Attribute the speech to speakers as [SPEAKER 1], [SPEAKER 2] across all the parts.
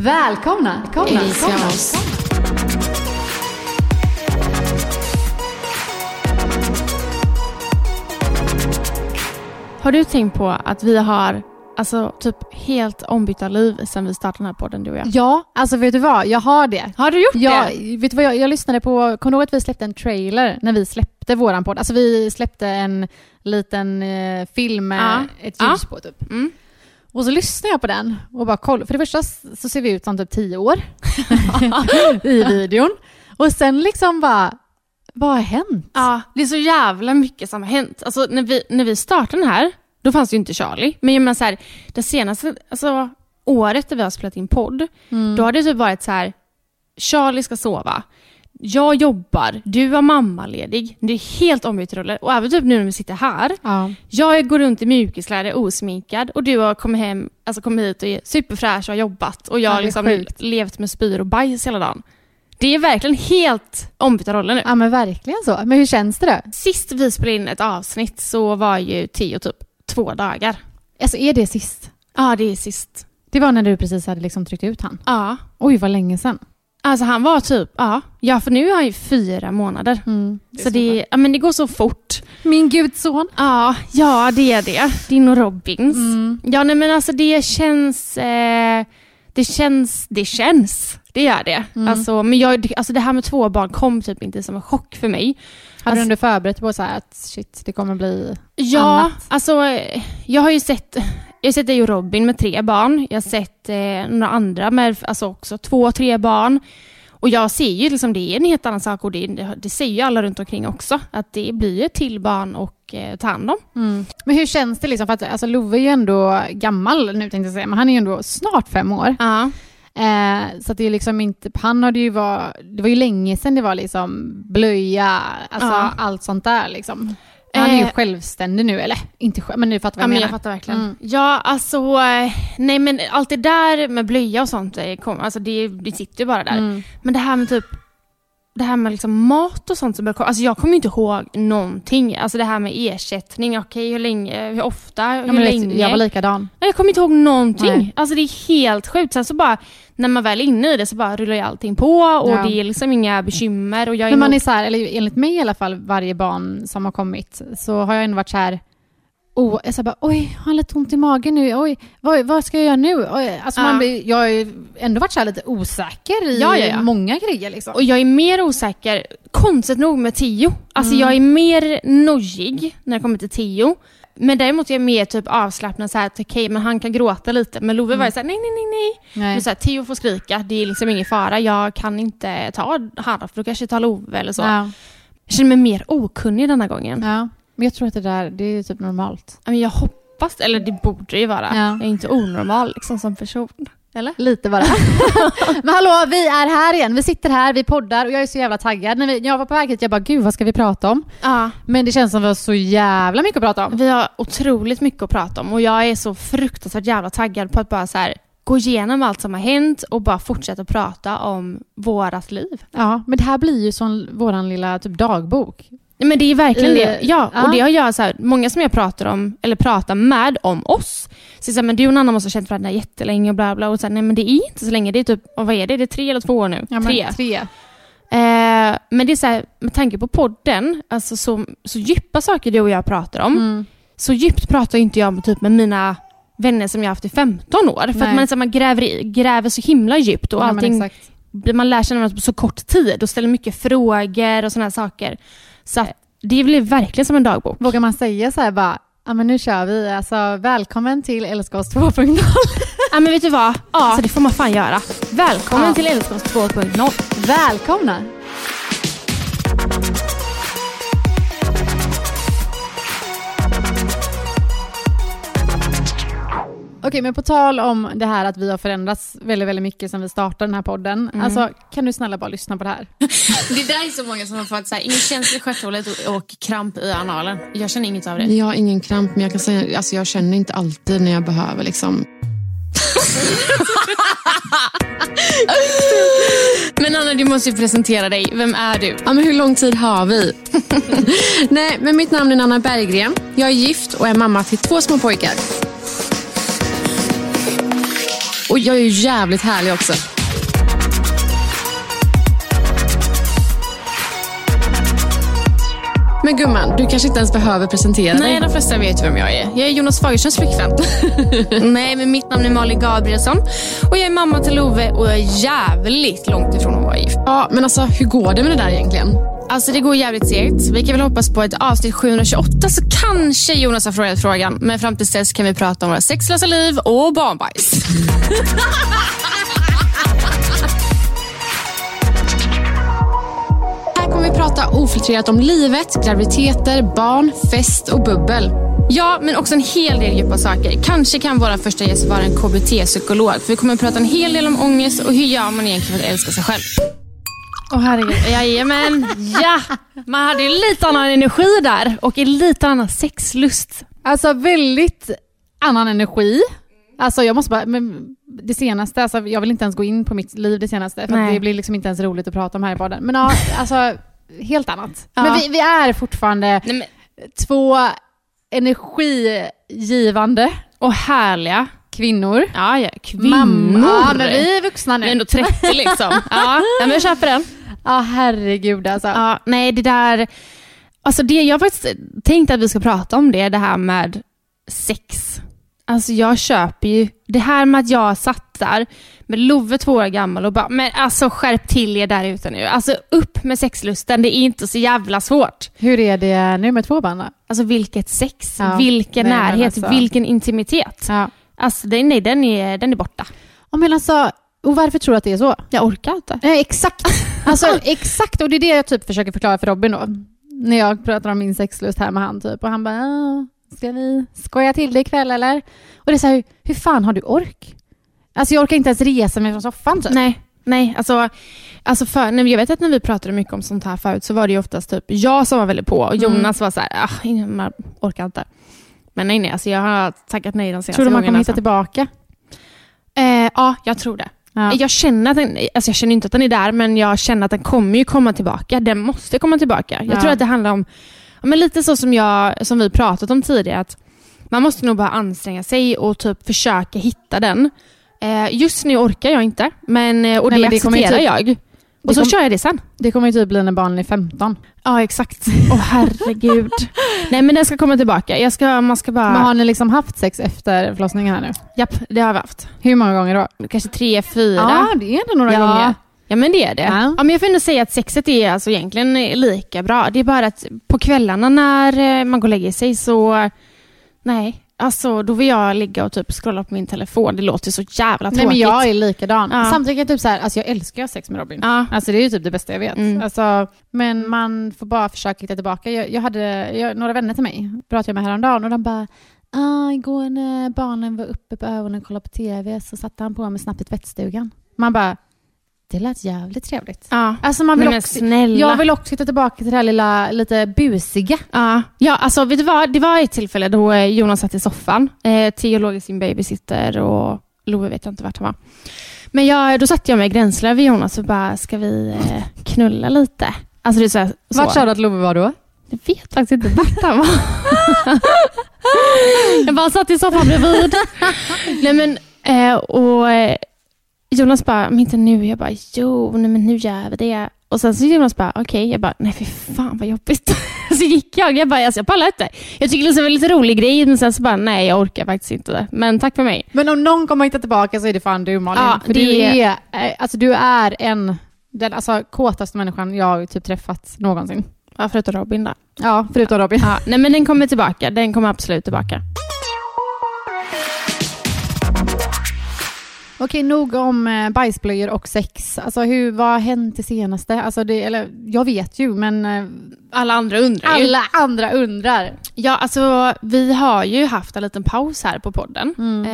[SPEAKER 1] Välkomna! Välkomna! Välkomna!
[SPEAKER 2] Har du tänkt på att vi har alltså, typ helt ombytta liv sen vi startade den här podden, du och jag?
[SPEAKER 1] Ja, alltså vet du vad? Jag har det.
[SPEAKER 2] Har du gjort
[SPEAKER 1] jag,
[SPEAKER 2] det?
[SPEAKER 1] Vet du vad? Jag, jag lyssnade på, kommer du ihåg att vi släppte en trailer när vi släppte våran podd? Alltså vi släppte en liten eh, film med
[SPEAKER 2] Ja.
[SPEAKER 1] ett ljus
[SPEAKER 2] Ja.
[SPEAKER 1] på typ.
[SPEAKER 2] Mm.
[SPEAKER 1] Och så lyssnade jag på den och bara kolla. För det första så ser vi ut som typ tio år i videon. Och sen liksom bara, vad har hänt?
[SPEAKER 2] Ja, det är så jävla mycket som har hänt. Alltså, när, vi, när vi startade den här, då fanns det ju inte Charlie. Men jag menar så här, det senaste alltså, året där vi har spelat in podd, då har det typ varit så här, Charlie ska sova. Jag jobbar, du var mammaledig. Det är helt ombytta roller. Och även typ nu när vi sitter här.
[SPEAKER 1] Ja.
[SPEAKER 2] Jag går runt i mjukiskläder osminkad och du har kommit hem, alltså kommit hit och är superfräsch och har jobbat. Och jag
[SPEAKER 1] Ja,
[SPEAKER 2] har
[SPEAKER 1] är
[SPEAKER 2] liksom
[SPEAKER 1] sjukt.
[SPEAKER 2] levt med spyr och bajs hela dagen. Det är verkligen helt ombytta roller nu.
[SPEAKER 1] ja, men verkligen så. Men hur känns det då?
[SPEAKER 2] Sist vi spelade in ett avsnitt så var ju Theo typ två dagar.
[SPEAKER 1] Alltså är det sist?
[SPEAKER 2] Ja, det är sist.
[SPEAKER 1] Det var när du precis hade liksom tryckt ut han.
[SPEAKER 2] Ja.
[SPEAKER 1] Oj, vad länge sedan.
[SPEAKER 2] Alltså han var typ, ja. Ja, för nu är han ju fyra månader. så det, ja, men det går så fort.
[SPEAKER 1] Min gudson.
[SPEAKER 2] Ja, ja det är det. Din och Robins.
[SPEAKER 1] Mm.
[SPEAKER 2] Ja, nej men alltså det känns... Eh, det känns... Det känns. Det gör det.
[SPEAKER 1] Mm.
[SPEAKER 2] Alltså, men jag, alltså det här med två barn kom typ inte som en chock för mig.
[SPEAKER 1] Hade
[SPEAKER 2] Alltså-
[SPEAKER 1] du ändå förberett på så att shit, det kommer bli
[SPEAKER 2] Ja,
[SPEAKER 1] annat?
[SPEAKER 2] alltså jag har ju sett, jag har sett dig och Robin med tre barn. Jag har sett eh, några andra med alltså också två, tre barn. Och jag ser ju liksom det är en helt annan sak och det, det, säger ju alla runt omkring också. Att det blir ju till barn och eh, ta hand om.
[SPEAKER 1] Men hur känns det liksom? För att alltså, Love är ju ändå gammal nu tänkte jag säga, men han är ju ändå snart fem år.
[SPEAKER 2] Ja.
[SPEAKER 1] Eh, så att det är liksom inte, han hade ju var, det var ju länge sedan det var liksom blöja, alltså
[SPEAKER 2] Ja.
[SPEAKER 1] allt sånt där liksom. Han är ju
[SPEAKER 2] Eh.
[SPEAKER 1] självständig nu, eller inte själv, men du fattar vad
[SPEAKER 2] Ja,
[SPEAKER 1] jag
[SPEAKER 2] men
[SPEAKER 1] menar.
[SPEAKER 2] jag fattar verkligen.
[SPEAKER 1] Mm.
[SPEAKER 2] Ja, alltså, eh, nej men allt det där med blöja och sånt, kom, alltså det, det sitter ju bara där.
[SPEAKER 1] Mm.
[SPEAKER 2] Men det här med typ, det här med liksom mat och sånt som börjar komma, alltså jag kommer inte ihåg någonting. Alltså det här med ersättning, okej hur länge, hur ofta, hur
[SPEAKER 1] Ja,
[SPEAKER 2] länge.
[SPEAKER 1] jag var likadan.
[SPEAKER 2] Jag kommer inte ihåg någonting.
[SPEAKER 1] Nej.
[SPEAKER 2] Alltså det är helt sjukt. Sen så bara, när man väl är inne i det så bara rullar ju allting på och
[SPEAKER 1] Ja.
[SPEAKER 2] det är liksom inga bekymmer. Och jag är
[SPEAKER 1] Men man
[SPEAKER 2] nog-
[SPEAKER 1] är så här, eller enligt mig i alla fall, varje barn som har kommit, så har jag ändå varit så här, oh, jag så bara, oj, jag har lite ont i magen nu, oj, vad, vad ska jag göra nu? Oj, alltså man jag har ändå varit så här lite osäker i
[SPEAKER 2] Ja, ja, ja.
[SPEAKER 1] många grejer liksom.
[SPEAKER 2] Och jag är mer osäker, konstigt nog med Tio. Alltså
[SPEAKER 1] Mm.
[SPEAKER 2] jag är mer nojig när det kommer till Tio. Men däremot är jag mer typ avslappnad så här att okej, men han kan gråta lite. Men Love var ju såhär, nej, nej, nej, nej.
[SPEAKER 1] Nej.
[SPEAKER 2] Men så här, Theo får skrika, det är liksom ingen fara. Jag kan inte ta han, för då kanske jag tar Love eller så.
[SPEAKER 1] Ja,
[SPEAKER 2] Jag känner mig mer okunnig denna gången.
[SPEAKER 1] ja. Men jag tror att det där, det är typ normalt.
[SPEAKER 2] Men jag hoppas, eller det borde ju vara.
[SPEAKER 1] Ja.
[SPEAKER 2] Jag är inte onormal liksom som person. Eller?
[SPEAKER 1] Lite bara. Men hallå, vi är här igen. Vi sitter här, vi poddar och jag är så jävla taggad. När, vi, när jag var på väg hit, jag bara gud vad ska vi prata om?
[SPEAKER 2] Ja.
[SPEAKER 1] Men det känns som att vi har så jävla mycket att prata om.
[SPEAKER 2] Vi har otroligt mycket att prata om och jag är så fruktansvärt jävla taggad på att bara så här, gå igenom allt som har hänt och bara fortsätta prata om vårat liv.
[SPEAKER 1] Ja, men det här blir ju som våran lilla typ dagbok.
[SPEAKER 2] Men det är verkligen det. Ja,
[SPEAKER 1] ja.
[SPEAKER 2] och det har jag, så här, många som jag pratar om, eller pratar med om oss, säger så här, men du och Nanna måste ha känt varandra jättelänge och bla bla. Och så här, nej men det är inte så länge, det är typ, vad är det, det är tre eller två år nu?
[SPEAKER 1] Ja, men
[SPEAKER 2] tre.
[SPEAKER 1] tre.
[SPEAKER 2] Eh, men det är så här, med tanke på podden, alltså så, så djupa saker du och jag pratar om,
[SPEAKER 1] Mm.
[SPEAKER 2] så djupt pratar inte jag med, typ, med mina vänner som jag har haft i 15 år. För
[SPEAKER 1] Nej.
[SPEAKER 2] att man, så här, man gräver, i- gräver så himla djupt och allting man lär sig varandra på så kort tid och ställer mycket frågor och sådana saker. Så att det blir verkligen som en dagbok.
[SPEAKER 1] Vågar man säga så här bara, ja men nu kör vi, alltså välkommen till Älska oss 2.0.
[SPEAKER 2] Ja men vet du vad? Ja, så det får man fan göra. Välkommen
[SPEAKER 1] Ja.
[SPEAKER 2] till oss 2.0.
[SPEAKER 1] Välkomna! Okej, men på tal om det här att vi har förändrats väldigt, väldigt mycket sedan vi startade den här podden. Alltså, kan du snälla bara lyssna på det här?
[SPEAKER 2] Det där är så många som har fått så här, ingen känsla i stjärthålet och, och kramp i analen. Jag känner inget av det.
[SPEAKER 3] Jag har ingen kramp, men jag kan säga alltså jag känner inte alltid när jag behöver. Liksom.
[SPEAKER 2] Men Anna, du måste ju presentera dig. Vem är du?
[SPEAKER 3] Ja, men hur lång tid har vi? Nej, men mitt namn är Nanna Berggren. Jag är gift och är mamma till två små pojkar. Jag är ju jävligt härlig också. Men gumman, du kanske inte ens behöver presentera
[SPEAKER 2] Nej,
[SPEAKER 3] dig.
[SPEAKER 2] de flesta vet vem jag är. Jag är Jonas Fagerströms flickvän. Nej, men mitt namn är Malin Gabrielsson. Och jag är mamma till Love och jag är jävligt långt ifrån att vara gift.
[SPEAKER 3] Ja, men alltså hur går det med det där egentligen?
[SPEAKER 2] Alltså det går jävligt segt. Vi kan väl hoppas på ett avsnitt 728 så kanske Jonas har frågat frågan. Men fram tills dess kan vi prata om våra sexlösa liv och barnbajs.
[SPEAKER 3] Här kommer vi prata ofiltrerat om livet, graviditeter, barn, fest och bubbel.
[SPEAKER 2] Ja, men också en hel del djupa saker. Kanske kan vår första gäst vara en KBT-psykolog. För vi kommer att prata en hel del om ångest och hur gör man egentligen för att älska sig själv.
[SPEAKER 1] Åh herregud.
[SPEAKER 2] Jajamän, ja. Man hade ju lite annan energi där och en lite annan sexlust.
[SPEAKER 1] Alltså väldigt annan energi. Alltså jag måste bara, men det senaste, alltså jag vill inte ens gå in på mitt liv det senaste, för det blir liksom inte ens roligt att prata om här i podden. Men ja, alltså helt annat.
[SPEAKER 2] Ja.
[SPEAKER 1] Men vi, vi är fortfarande
[SPEAKER 2] Nej, men,
[SPEAKER 1] två energigivande
[SPEAKER 2] och härliga.
[SPEAKER 1] kvinnor.
[SPEAKER 2] Ja, ja. Kvinnor.
[SPEAKER 1] Mamma. Ja, men vi är vuxna
[SPEAKER 2] Vi är
[SPEAKER 1] nu.
[SPEAKER 2] ändå 30 liksom. Ja, men jag köper den.
[SPEAKER 1] Ja, herregud alltså.
[SPEAKER 2] Ja, nej, det där... Alltså det, jag faktiskt tänkt att vi ska prata om det, det här med sex. Alltså jag köper ju det här med att jag satt där med Love två år gammal och bara, men alltså skärp till er där ute nu. Alltså upp med sexlusten, det är inte så jävla svårt.
[SPEAKER 1] Hur är det nu med två barn?
[SPEAKER 2] Alltså vilket sex,
[SPEAKER 1] Ja,
[SPEAKER 2] vilken
[SPEAKER 1] nej,
[SPEAKER 2] närhet,
[SPEAKER 1] alltså.
[SPEAKER 2] vilken intimitet.
[SPEAKER 1] Ja.
[SPEAKER 2] Alltså den, nej, den, är, den är borta.
[SPEAKER 1] Ja, men alltså, och varför tror du att det är så?
[SPEAKER 2] Jag orkar inte.
[SPEAKER 1] Nej, exakt. Alltså exakt, och det är det jag typ försöker förklara för Robin då. När jag pratar om min sexlust här med han typ. Och han bara, "Ja, ska vi skoja till det ikväll eller? Och det är så här, hur, hur fan har du ork? Alltså jag orkar inte ens resa mig från soffan typ.
[SPEAKER 2] Nej, nej. Alltså, alltså för, jag vet att när vi pratade mycket om sånt här förut så var det ju oftast typ jag som var väldigt på och Jonas var så här, ah, man orkar inte. Men nej, nej, alltså jag har tackat nej de senaste
[SPEAKER 1] Tror du man
[SPEAKER 2] gångerna.
[SPEAKER 1] kommer hitta tillbaka?
[SPEAKER 2] Eh, ja, jag tror det.
[SPEAKER 1] Ja.
[SPEAKER 2] Jag känner att den, alltså jag känner inte att den är där, men jag känner att den kommer ju komma tillbaka. Den måste komma tillbaka. Jag
[SPEAKER 1] Ja.
[SPEAKER 2] tror att det handlar om, men lite så som, jag, som vi pratat om tidigare, att man måste nog bara anstränga sig och typ försöka hitta den. Eh, just nu orkar jag inte, men, eh, och
[SPEAKER 1] Nej,
[SPEAKER 2] det
[SPEAKER 1] men det
[SPEAKER 2] accepterar
[SPEAKER 1] typ-
[SPEAKER 2] jag. Och så
[SPEAKER 1] kom-
[SPEAKER 2] kör jag det sen.
[SPEAKER 1] Det kommer ju typ bli när barnen är 15.
[SPEAKER 2] Ja, exakt. Åh herregud. Nej, men den ska komma tillbaka. Jag ska, man ska bara...
[SPEAKER 1] Men har ni liksom haft sex efter förlossningen här nu?
[SPEAKER 2] Japp, det har vi haft.
[SPEAKER 1] Hur många gånger då?
[SPEAKER 2] Kanske tre, fyra.
[SPEAKER 1] Ja, det är ändå några
[SPEAKER 2] ja.
[SPEAKER 1] gånger.
[SPEAKER 2] Ja men det är det.
[SPEAKER 1] Ja.
[SPEAKER 2] Ja. men jag får ändå säga att sexet är alltså egentligen lika bra. Det är bara att på kvällarna när eh, man går och lägger sig så, nej, alltså då vill jag ligga och typ scrolla på min telefon. Det låter så jävla tråkigt.
[SPEAKER 1] Nej men jag är likadan.
[SPEAKER 2] Ja.
[SPEAKER 1] Samtidigt typ så här, alltså jag älskar sex med Robin.
[SPEAKER 2] Ja.
[SPEAKER 1] Alltså det är ju typ det bästa jag vet.
[SPEAKER 2] Mm.
[SPEAKER 1] Alltså, men man får bara försöka hitta tillbaka. Jag, jag hade jag, några vänner till mig, pratade jag med häromdagen och de bara ah, igår när barnen var uppe på ögonen och kollade på TV så satte han på mig snabbt i tvättstugan. Man bara, det lät jävligt trevligt.
[SPEAKER 2] Ja.
[SPEAKER 1] Alltså man vill
[SPEAKER 2] men
[SPEAKER 1] också, jag vill också hitta tillbaka till det här lilla, lite busiga.
[SPEAKER 2] Ja. ja, alltså vet du vad? Det var ett tillfälle då eh, Jonas satt i soffan. Eh, Theo låg i sin babysitter och Love vet jag inte vart han var. Men jag, då satte jag mig gränslös vid Jonas och bara, ska vi eh, knulla lite? Alltså det är så här, så.
[SPEAKER 1] Vart sa du att Love var då?
[SPEAKER 2] Jag vet faktiskt inte vart han var. jag bara satt i soffan bredvid. nej men, eh, och eh, Jonas bara, men inte nu. Jag bara, jo, nej, men nu gör vi det. Och sen så Jonas bara, okej. Okay. Jag bara, nej fy fan vad jobbigt. så gick jag. Jag bara, alltså, jag pallar inte. Jag tycker det var en lite rolig grej, men sen så bara, nej jag orkar faktiskt inte det. Men tack för mig.
[SPEAKER 1] Men om någon kommer hitta tillbaka så är det fan du Malin.
[SPEAKER 2] Ja,
[SPEAKER 1] För
[SPEAKER 2] det
[SPEAKER 1] du,
[SPEAKER 2] är-
[SPEAKER 1] eh, alltså, du är en, den alltså, kåtaste människan jag typ träffat någonsin.
[SPEAKER 2] Ja, förutom Robin då.
[SPEAKER 1] Ja, förutom Robin.
[SPEAKER 2] Ja, nej men den kommer tillbaka. Den kommer absolut tillbaka.
[SPEAKER 1] Okej, nog om eh, bajsblöjor och sex. Alltså hur, vad har hänt det senaste? Alltså det, eller jag vet ju, men eh,
[SPEAKER 2] Alla andra undrar ju.
[SPEAKER 1] alla andra undrar.
[SPEAKER 2] Ja, alltså vi har ju haft en liten paus här på podden.
[SPEAKER 1] Mm.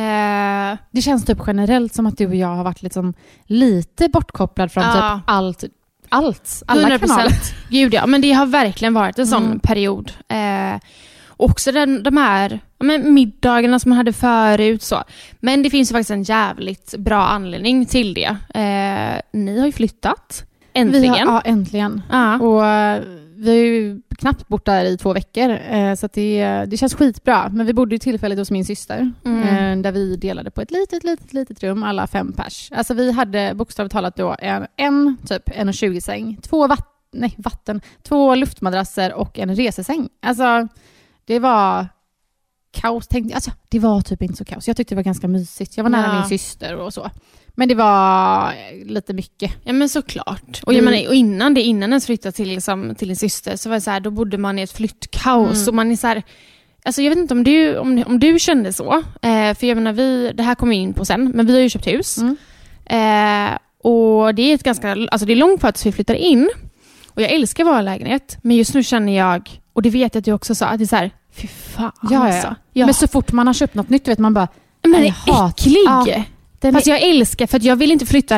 [SPEAKER 2] Eh,
[SPEAKER 1] Det känns typ generellt som att du och jag har varit liksom lite bortkopplad från
[SPEAKER 2] Ja.
[SPEAKER 1] typ allt, allt, alla
[SPEAKER 2] 100
[SPEAKER 1] kanaler.
[SPEAKER 2] Gud ja, men det har verkligen varit en sån
[SPEAKER 1] Mm.
[SPEAKER 2] period. Eh, också den, de här men middagarna som man hade förut. Så. Men det finns ju faktiskt en jävligt bra anledning till det. Eh, ni har ju flyttat. Äntligen.
[SPEAKER 1] Har, ja, äntligen.
[SPEAKER 2] Ja.
[SPEAKER 1] Och eh, vi har ju knappt bort där i två veckor, eh, så det, det känns skitbra. Men vi bodde ju tillfälligt hos min syster,
[SPEAKER 2] Mm.
[SPEAKER 1] eh, där vi delade på ett litet, litet, litet rum, alla fem pers. Alltså vi hade bokstavligt talat då en, en typ 1,20 säng, två vatt, nej, vatten, två luftmadrasser och en resesäng. Alltså det var kaos. Tänkte, alltså, det var typ inte så kaos. Jag tyckte det var ganska mysigt. Jag var nära
[SPEAKER 2] Ja.
[SPEAKER 1] min syster och så. Men det var eh, lite mycket.
[SPEAKER 2] Ja men såklart. Och, jag
[SPEAKER 1] Mm.
[SPEAKER 2] menar, och innan det, innan ens flyttade till, liksom, till en syster, så var det så här, då bodde man i ett flyttkaos.
[SPEAKER 1] Mm.
[SPEAKER 2] Och man är så här, alltså jag vet inte om du, om, om du kände så. Eh, för jag menar, vi, det här kommer vi in på sen, men vi har ju köpt hus.
[SPEAKER 1] Mm.
[SPEAKER 2] Eh, och det är ett ganska, alltså det är långt kvar tills vi flyttar in. Och jag älskar vår lägenhet, men just nu känner jag, och det vet jag att du också sa, att det är så här, fy fan
[SPEAKER 1] Ja, ja.
[SPEAKER 2] alltså. Jag,
[SPEAKER 1] Men så fort man har köpt något nytt vet man bara,
[SPEAKER 2] men det är äcklig.
[SPEAKER 1] Ja. den
[SPEAKER 2] Fast
[SPEAKER 1] är...
[SPEAKER 2] jag älskar, för jag vill inte flytta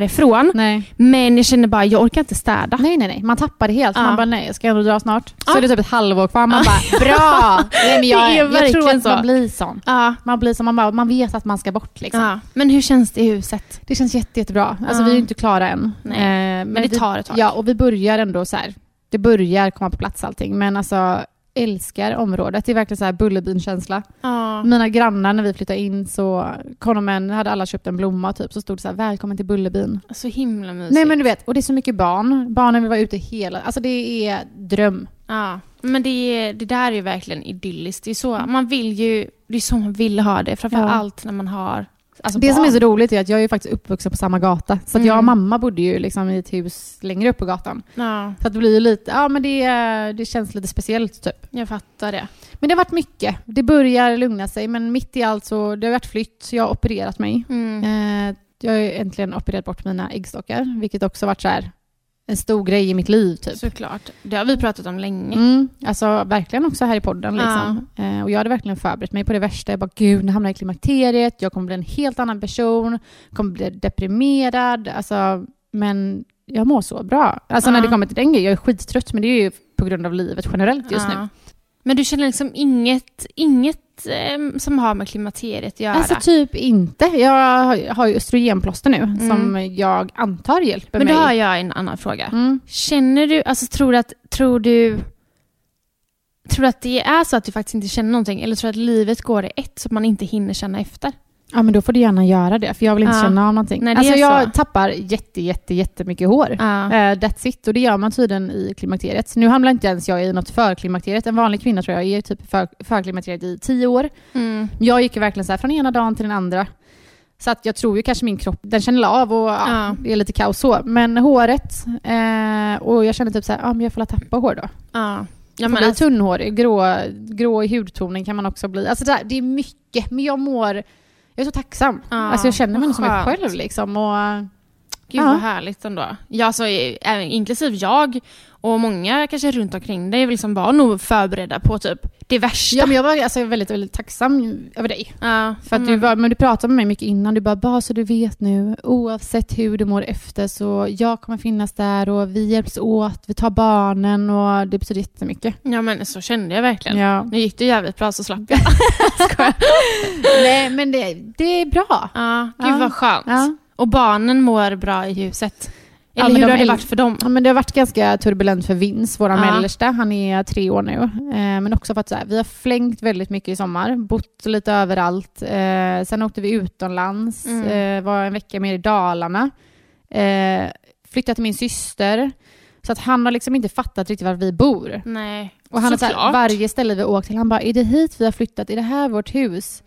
[SPEAKER 1] nej.
[SPEAKER 2] Men jag känner bara, jag orkar inte städa.
[SPEAKER 1] nej, nej, nej. Man tappar det helt.
[SPEAKER 2] Ja.
[SPEAKER 1] Man bara, nej, jag ska ändå dra snart. Så
[SPEAKER 2] Ja.
[SPEAKER 1] är det typ ett halvår kvar. Man bara, bra! Nej, men jag,
[SPEAKER 2] Det är
[SPEAKER 1] jag tror
[SPEAKER 2] verkligen
[SPEAKER 1] att
[SPEAKER 2] så.
[SPEAKER 1] man blir sån.
[SPEAKER 2] Ja.
[SPEAKER 1] Man blir som man bara, man vet att man ska bort liksom.
[SPEAKER 2] Ja. Men hur känns det i huset?
[SPEAKER 1] Det känns jätte, jättebra. Alltså
[SPEAKER 2] Ja.
[SPEAKER 1] vi är ju inte klara än.
[SPEAKER 2] Nej.
[SPEAKER 1] Eh, men
[SPEAKER 2] det
[SPEAKER 1] vi,
[SPEAKER 2] tar ett tag.
[SPEAKER 1] Ja, och vi börjar ändå så här. Det börjar komma på plats allting. Men alltså, älskar området. Det är verkligen så här Bullerbyn-känsla.
[SPEAKER 2] Ja.
[SPEAKER 1] Mina grannar när vi flyttade in så kom de en, hade alla köpt en blomma typ, så stod det så här välkommen till Bullerbyn.
[SPEAKER 2] Så himla mysigt.
[SPEAKER 1] Nej men du vet, och det är så mycket barn. Barnen vill vara ute hela, alltså det är dröm.
[SPEAKER 2] Ja. Men det, är, det där är ju verkligen idylliskt. Det är så man vill ju, det är så man vill ha det. Framför
[SPEAKER 1] Ja.
[SPEAKER 2] allt när man har alltså
[SPEAKER 1] det
[SPEAKER 2] barn.
[SPEAKER 1] som är så roligt är att jag är faktiskt uppvuxen på samma gata. Så att jag och
[SPEAKER 2] Mm.
[SPEAKER 1] mamma bodde ju liksom i ett hus längre upp på gatan.
[SPEAKER 2] Ja,
[SPEAKER 1] Så att det blir ju lite, ja men det, det känns lite speciellt typ.
[SPEAKER 2] jag fattar det.
[SPEAKER 1] Men det har varit mycket. Det börjar lugna sig men mitt i allt så, det har varit flytt, jag har opererat mig.
[SPEAKER 2] Mm.
[SPEAKER 1] Eh, jag har äntligen opererat bort mina äggstockar, vilket också varit så här en stor grej i mitt liv typ.
[SPEAKER 2] Såklart. Det har vi pratat om länge.
[SPEAKER 1] Mm, alltså verkligen också här i podden. Liksom. Eh, och jag hade verkligen förberett mig på det värsta. Jag bara, gud, nu hamnar jag i klimakteriet, jag kommer bli en helt annan person, kommer bli deprimerad. Alltså, men jag mår så bra. Alltså när
[SPEAKER 2] Ja.
[SPEAKER 1] det kommer till den grejen, jag är skittrött, men det är ju på grund av livet generellt just
[SPEAKER 2] Ja.
[SPEAKER 1] nu.
[SPEAKER 2] Men du känner liksom inget, inget eh, som har med klimakteriet att göra?
[SPEAKER 1] Alltså typ inte. Jag har- ju östrogenplåster nu, som jag antar hjälper
[SPEAKER 2] Mm. Men då
[SPEAKER 1] mig.
[SPEAKER 2] har jag en annan fråga.
[SPEAKER 1] Mm.
[SPEAKER 2] Känner du, alltså tror du att, tror du, tror du att det är så att du faktiskt inte känner någonting? Eller tror du att livet går i ett så att man inte hinner känna efter?
[SPEAKER 1] Ja, men då får du gärna göra det, för jag vill inte
[SPEAKER 2] Ja.
[SPEAKER 1] känna av någonting.
[SPEAKER 2] Nej,
[SPEAKER 1] alltså jag
[SPEAKER 2] så.
[SPEAKER 1] tappar jätte, jätte, jättemycket hår.
[SPEAKER 2] Ja.
[SPEAKER 1] Eh, that's it. Och det gör man tydligen i klimakteriet. Nu hamnar inte ens jag i något förklimakteriet. En vanlig kvinna tror jag är typ för, förklimakteriet i tio år.
[SPEAKER 2] Mm.
[SPEAKER 1] Jag gick verkligen så här från ena dagen till den andra. Så att jag tror ju kanske min kropp, den känner av och ja,
[SPEAKER 2] Ja.
[SPEAKER 1] det är lite kaos så. Men håret, eh, och jag känner typ så här, ja men jag får tappa hår då.
[SPEAKER 2] Ja. Ja, men alltså,
[SPEAKER 1] tunnhårig, grå, grå i hudtonen kan man också bli. Alltså det, här, det är mycket, men jag mår, jag är så tacksam.
[SPEAKER 2] Ja,
[SPEAKER 1] alltså jag känner mig som mig själv liksom. Och,
[SPEAKER 2] gud
[SPEAKER 1] Ja.
[SPEAKER 2] vad härligt ändå. Ja, alltså, även, inklusive jag och många kanske runt omkring dig liksom var nog förberedda på typ det värsta.
[SPEAKER 1] ja, men jag var alltså, väldigt, väldigt tacksam över dig.
[SPEAKER 2] Ja,
[SPEAKER 1] För att du,
[SPEAKER 2] men-
[SPEAKER 1] var, men du pratade med mig mycket innan, du bara, bara så du vet nu, oavsett hur du mår efter så jag kommer finnas där och vi hjälps åt, vi tar barnen och det betyder jättemycket.
[SPEAKER 2] Ja men så kände jag verkligen.
[SPEAKER 1] Ja.
[SPEAKER 2] Nu gick det jävligt bra så slapp jag.
[SPEAKER 1] Nej men det, det är bra.
[SPEAKER 2] Ja, gud
[SPEAKER 1] Ja.
[SPEAKER 2] vad skönt.
[SPEAKER 1] Ja.
[SPEAKER 2] Och barnen mår bra i huset.
[SPEAKER 1] Ja,
[SPEAKER 2] Eller
[SPEAKER 1] men
[SPEAKER 2] hur
[SPEAKER 1] de
[SPEAKER 2] har det varit för dem?
[SPEAKER 1] Ja, men det har varit ganska turbulent för Vince, vår
[SPEAKER 2] Ja.
[SPEAKER 1] mellersta. Han är tre år nu. Eh, men också för att här, vi har flängt väldigt mycket i sommar, bott lite överallt. Eh, sen åkte vi utomlands,
[SPEAKER 2] Mm.
[SPEAKER 1] eh, var en vecka mer i Dalarna. Eh, flyttade till min syster. Så att han har liksom inte fattat riktigt var vi bor.
[SPEAKER 2] Nej,
[SPEAKER 1] Och han har så här, varje ställe vi åkt till, han bara, är det hit vi har flyttat? Är det här vårt hus?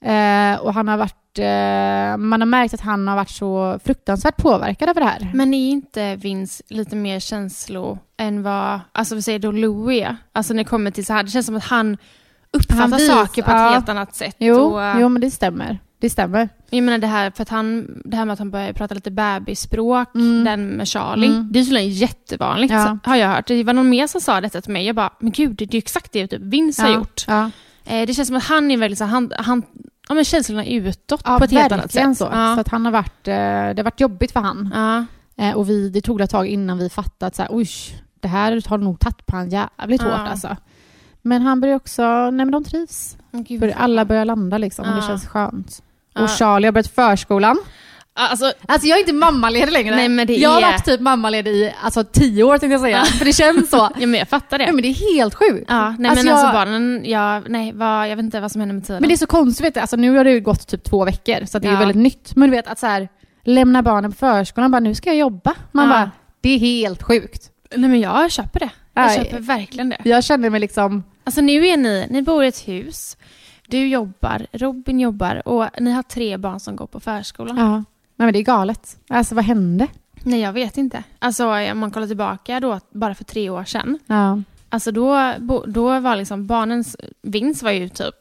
[SPEAKER 1] Eh, och han har varit, eh, man har märkt att han har varit så fruktansvärt påverkad av det här.
[SPEAKER 2] Men är inte Vince lite mer känslo än vad, alltså vi säger då Louis är? Alltså när det kommer till så här, det känns som att han uppfattar
[SPEAKER 1] Han vis-
[SPEAKER 2] saker på ett
[SPEAKER 1] ja.
[SPEAKER 2] helt annat sätt.
[SPEAKER 1] Jo,
[SPEAKER 2] och,
[SPEAKER 1] jo men det stämmer. Det stämmer.
[SPEAKER 2] Jag menar det här, för att han, det här med att han börjar prata lite bebisspråk,
[SPEAKER 1] Mm.
[SPEAKER 2] den med Charlie,
[SPEAKER 1] Mm.
[SPEAKER 2] det är tydligen jättevanligt
[SPEAKER 1] Ja.
[SPEAKER 2] har jag hört. Det var någon mer som sa detta till mig. Jag bara, men gud, det är ju exakt det typ Vince har
[SPEAKER 1] Ja,
[SPEAKER 2] gjort.
[SPEAKER 1] Ja.
[SPEAKER 2] Eh, det känns som att han är väldigt så han, han, ja men känslorna utåt
[SPEAKER 1] Ja,
[SPEAKER 2] på ett helt annat sätt.
[SPEAKER 1] så.
[SPEAKER 2] Ja.
[SPEAKER 1] Så att han har varit, eh, det har varit jobbigt för han.
[SPEAKER 2] Ja.
[SPEAKER 1] Eh, och vi, det tog ett tag innan vi fattade att så här, oj, det här har nog tagit på han jävligt
[SPEAKER 2] Ja.
[SPEAKER 1] hårt alltså. Men han börjar också, nej men de trivs.
[SPEAKER 2] Gud,
[SPEAKER 1] alla börjar landa liksom och det känns skönt. Och Charlie har börjat förskolan.
[SPEAKER 2] Alltså,
[SPEAKER 1] Alltså jag är inte mammaledig längre.
[SPEAKER 2] Nej, men det
[SPEAKER 1] jag har
[SPEAKER 2] är-
[SPEAKER 1] varit typ mammaledig i alltså, tio år tänkte jag säga. För det känns så.
[SPEAKER 2] ja, men jag fattar det.
[SPEAKER 1] Nej, men det är helt sjukt.
[SPEAKER 2] Ja, nej
[SPEAKER 1] Alltså,
[SPEAKER 2] men alltså
[SPEAKER 1] jag-
[SPEAKER 2] barnen, ja, nej, vad, jag vet inte vad som händer med tiden.
[SPEAKER 1] Men det är så konstigt, vet du. Alltså, nu har det ju gått typ två veckor, så det är
[SPEAKER 2] Ja.
[SPEAKER 1] väldigt nytt. Men du vet att så här, lämna barnen på förskolan, bara nu ska jag jobba. Man
[SPEAKER 2] Ja.
[SPEAKER 1] bara, det är helt sjukt.
[SPEAKER 2] Nej men jag köper det. Jag
[SPEAKER 1] Nej.
[SPEAKER 2] köper verkligen det.
[SPEAKER 1] Jag känner mig liksom,
[SPEAKER 2] Alltså nu är ni, ni bor i ett hus, du jobbar, Robin jobbar och ni har tre barn som går på förskolan.
[SPEAKER 1] ja. Nej men det är galet. Alltså vad hände?
[SPEAKER 2] Nej jag vet inte. Alltså om man kollar tillbaka då, bara för tre år sedan.
[SPEAKER 1] Ja.
[SPEAKER 2] Alltså då, då var liksom barnens vinst var ju typ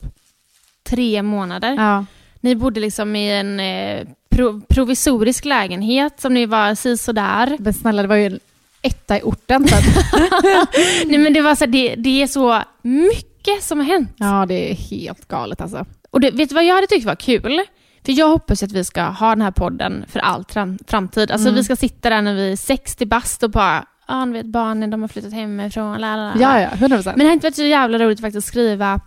[SPEAKER 2] tre månader.
[SPEAKER 1] ja.
[SPEAKER 2] Ni bodde liksom i en eh, pro, provisorisk lägenhet som ni var si sådär.
[SPEAKER 1] Men snälla, det var ju en etta i orten. Så att,
[SPEAKER 2] Nej men det var så det, det är så mycket som har hänt.
[SPEAKER 1] ja, det är helt galet alltså.
[SPEAKER 2] Och det, vet du vad jag hade tyckt var kul? För jag hoppas att vi ska ha den här podden för all fram, framtid. Alltså
[SPEAKER 1] Mm.
[SPEAKER 2] vi ska sitta där när vi är 60 bast och bara, ja ni vet barnen de har flyttat hemifrån, la, la, la.
[SPEAKER 1] Ja, ja, 100 procent.
[SPEAKER 2] Men det har inte varit så jävla roligt faktiskt att skriva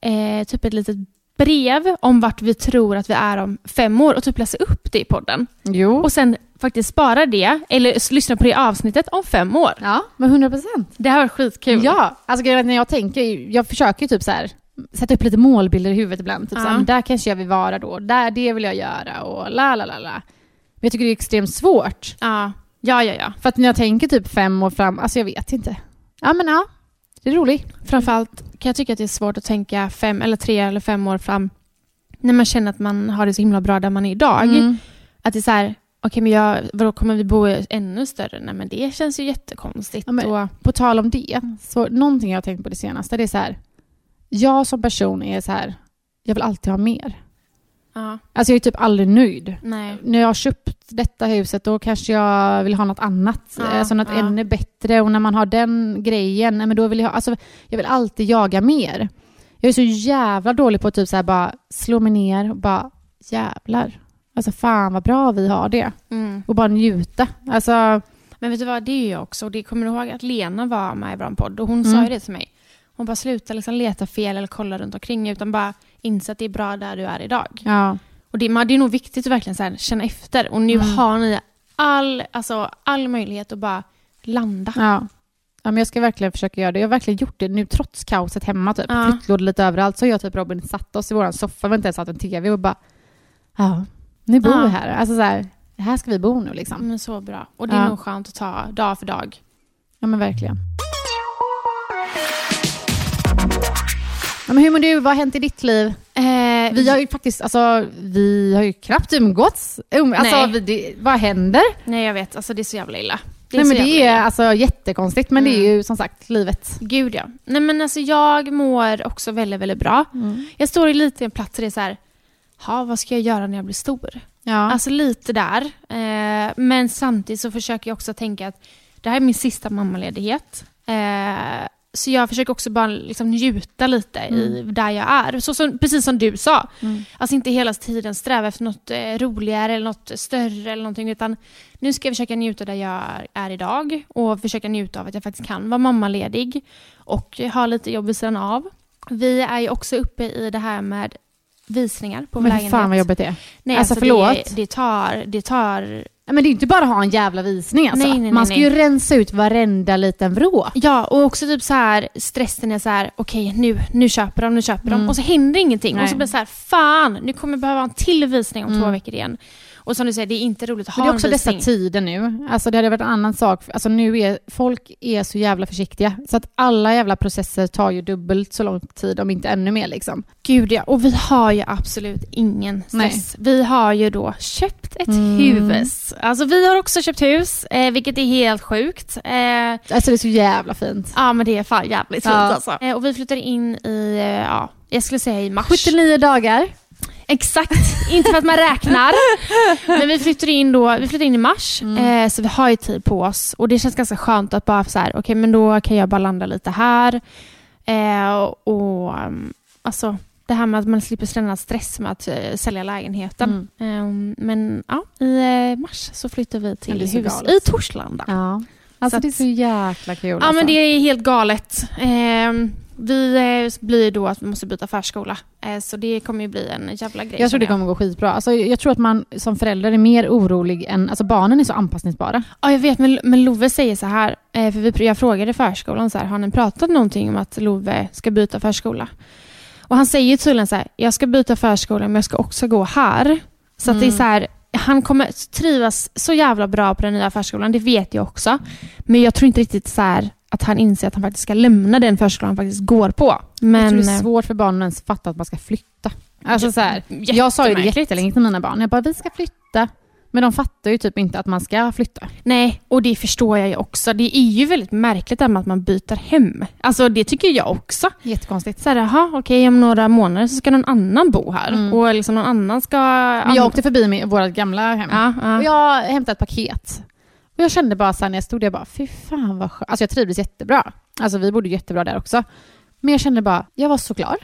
[SPEAKER 2] eh, typ ett litet brev om vart vi tror att vi är om fem år och typ läsa upp det i podden.
[SPEAKER 1] Jo.
[SPEAKER 2] Och sen faktiskt spara det, eller lyssna på det avsnittet om fem år.
[SPEAKER 1] Ja, men 100 procent.
[SPEAKER 2] Det här var skitkul.
[SPEAKER 1] Ja, alltså när jag tänker, jag försöker ju typ så här sätta upp lite målbilder i huvudet ibland. Typ
[SPEAKER 2] Ja.
[SPEAKER 1] men där kanske jag vill vara då, där, det vill jag göra och la la la la. Men jag tycker det är extremt svårt.
[SPEAKER 2] Ja, ja, ja. ja.
[SPEAKER 1] För att när jag tänker typ fem år fram, alltså jag vet inte. Ja men ja, det är roligt.
[SPEAKER 2] Framförallt kan jag tycka att det är svårt att tänka fem eller tre eller fem år fram när man känner att man har det så himla bra där man är idag.
[SPEAKER 1] Mm.
[SPEAKER 2] Att det är så här, okej men jag, vadå kommer vi bo ännu större? Nej men det känns ju jättekonstigt.
[SPEAKER 1] Ja, men-
[SPEAKER 2] och,
[SPEAKER 1] På tal om det, så någonting jag har tänkt på det senaste, det är så här. Jag som person är så här, jag vill alltid ha mer.
[SPEAKER 2] ja,
[SPEAKER 1] Alltså jag är typ aldrig nöjd.
[SPEAKER 2] nej.
[SPEAKER 1] När jag har köpt detta huset då kanske jag vill ha något annat.
[SPEAKER 2] Ja,
[SPEAKER 1] alltså något
[SPEAKER 2] ja.
[SPEAKER 1] ännu bättre. Och när man har den grejen, men då vill jag alltså jag vill alltid jaga mer. Jag är så jävla dålig på att typ så här bara slå mig ner och bara jävlar. Alltså fan vad bra vi har det.
[SPEAKER 2] Mm.
[SPEAKER 1] Och bara njuta. Alltså,
[SPEAKER 2] Men vet du vad, det är ju jag också. Och Det kommer du ihåg att Lena var med i vår podd och hon sa
[SPEAKER 1] Mm.
[SPEAKER 2] ju det till mig. Hon bara sluta liksom leta fel eller kolla runt omkring utan bara inse att det är bra där du är idag.
[SPEAKER 1] ja.
[SPEAKER 2] Och det, det är nog viktigt att verkligen så känna efter. Och nu
[SPEAKER 1] Mm.
[SPEAKER 2] har ni all, alltså, all möjlighet att bara landa.
[SPEAKER 1] Ja. ja, men jag ska verkligen försöka göra det. Jag har verkligen gjort det nu trots kaoset hemma. Typ.
[SPEAKER 2] Ja.
[SPEAKER 1] Flyttlådor lite överallt. Så jag typ Robin satt oss i vår soffa, vi inte ens haft en tv och bara ja, nu bor
[SPEAKER 2] Ja.
[SPEAKER 1] vi här. Alltså så här, här ska vi bo nu liksom.
[SPEAKER 2] Men så bra. Och det är
[SPEAKER 1] Ja.
[SPEAKER 2] nog skönt att ta dag för dag.
[SPEAKER 1] Ja men verkligen. Men hur mår du? Vad har hänt i ditt liv?
[SPEAKER 2] Eh,
[SPEAKER 1] Vi har ju faktiskt, alltså, vi har ju knappt umgåtts. Um, alltså, vi, det, vad händer?
[SPEAKER 2] Nej, jag vet. Alltså det är så jävla illa. Det
[SPEAKER 1] Nej,
[SPEAKER 2] så
[SPEAKER 1] men det är
[SPEAKER 2] illa.
[SPEAKER 1] alltså jättekonstigt, men det är
[SPEAKER 2] Mm.
[SPEAKER 1] ju som sagt livet.
[SPEAKER 2] Gud ja. Nej men alltså jag mår också väldigt, väldigt bra. Jag står i lite en plats där det är så här, ha, vad ska jag göra när jag blir stor?
[SPEAKER 1] Ja.
[SPEAKER 2] Alltså lite där. Eh, men samtidigt så försöker jag också tänka att det här är min sista mammaledighet. Eh, så jag försöker också bara liksom njuta lite i där jag är. Så som, precis som du sa.
[SPEAKER 1] Mm.
[SPEAKER 2] Alltså inte hela tiden sträva efter något eh, roligare eller något större eller någonting. Utan nu ska jag försöka njuta där jag är idag. Och försöka njuta av att jag faktiskt kan vara mammaledig. Och ha lite jobb vid sidan av. Vi är ju också uppe i det här med visningar på vår
[SPEAKER 1] men
[SPEAKER 2] lägenhet.
[SPEAKER 1] fan vad jobbigt det är.
[SPEAKER 2] Nej,
[SPEAKER 1] Alltså,
[SPEAKER 2] alltså,
[SPEAKER 1] förlåt.
[SPEAKER 2] Det, det, tar, det tar
[SPEAKER 1] Nej, men det är inte bara att ha en jävla visning alltså.
[SPEAKER 2] Nej, nej,
[SPEAKER 1] Man ska ju rensa ut varenda liten vrå.
[SPEAKER 2] Ja, och också typ så här stressen är så här, okej nu, nu köper de, nu köper de. Och så händer ingenting. Och så blir det så här, fan, nu kommer jag behöva en till visning om två veckor igen. Och som du säger, det är inte roligt att
[SPEAKER 1] Men
[SPEAKER 2] ha
[SPEAKER 1] det är också
[SPEAKER 2] en
[SPEAKER 1] dessa
[SPEAKER 2] visning.
[SPEAKER 1] tider nu. Alltså det hade varit en annan sak. Alltså nu är folk är så jävla försiktiga. Så att alla jävla processer tar ju dubbelt så lång tid, om inte ännu mer liksom.
[SPEAKER 2] Gud ja, och vi har ju absolut ingen stress. Vi har ju då köpt ett hus. Alltså vi har också köpt hus, eh, vilket är helt sjukt. Eh,
[SPEAKER 1] Alltså det är så jävla fint.
[SPEAKER 2] ja men det är fan jävligt fint
[SPEAKER 1] Ja.
[SPEAKER 2] alltså. Eh, och vi flyttar in i, eh, ja, jag skulle säga i mars.
[SPEAKER 1] 79 dagar.
[SPEAKER 2] Exakt, inte för att man räknar. Men vi flyttar in då, vi flyttar in i mars, eh, så vi har ju tid på oss. Och det känns ganska skönt att bara så här, okej men då kan jag bara landa lite här. Eh, och um, alltså det här med att man slipper känna stress med att eh, sälja lägenheten. Eh, men ja, i eh, mars så flyttar vi till hus
[SPEAKER 1] galet.
[SPEAKER 2] i Torslanda.
[SPEAKER 1] Ja. Alltså
[SPEAKER 2] Så
[SPEAKER 1] det är så jäkla kul.
[SPEAKER 2] Ja
[SPEAKER 1] alltså.
[SPEAKER 2] men det är helt galet. Eh, vi blir då att vi måste byta förskola. Eh, så det kommer ju bli en jävla grej.
[SPEAKER 1] Jag tror det kommer gå skitbra. Alltså, jag tror att man som förälder är mer orolig än... Alltså barnen är så anpassningsbara.
[SPEAKER 2] Ja, jag vet, men, men Love säger så här, eh, för vi, jag frågade förskolan så här, har ni pratat någonting om att Love ska byta förskola? Och han säger tydligen så här, jag ska byta förskola men jag ska också gå här. Så att det är så här, han kommer trivas så jävla bra på den nya förskolan, det vet jag också. Men jag tror inte riktigt så här att han inser att han faktiskt ska lämna den förskolan han faktiskt går på. Men,
[SPEAKER 1] jag tror det är
[SPEAKER 2] eh,
[SPEAKER 1] svårt för barnen att ens fatta att man ska flytta. Alltså så här, jag sa ju det jättelänge till mina barn. Jag bara, vi ska flytta. Men de fattar ju typ inte att man ska flytta.
[SPEAKER 2] Nej, och det förstår jag ju också. Det är ju väldigt märkligt det här med att man byter hem. Alltså det tycker jag också.
[SPEAKER 1] Jättekonstigt.
[SPEAKER 2] Så här, jaha, okej om några månader så ska någon annan bo här. Och liksom någon annan ska...
[SPEAKER 1] Men jag åkte förbi med vårt gamla hem.
[SPEAKER 2] Ja, ja.
[SPEAKER 1] Och jag hämtade ett paket. Och jag kände bara så här när jag stod där, jag bara, fy fan vad skönt. Alltså jag trivdes jättebra. Alltså vi bodde jättebra där också. Men jag kände bara, jag var så klar.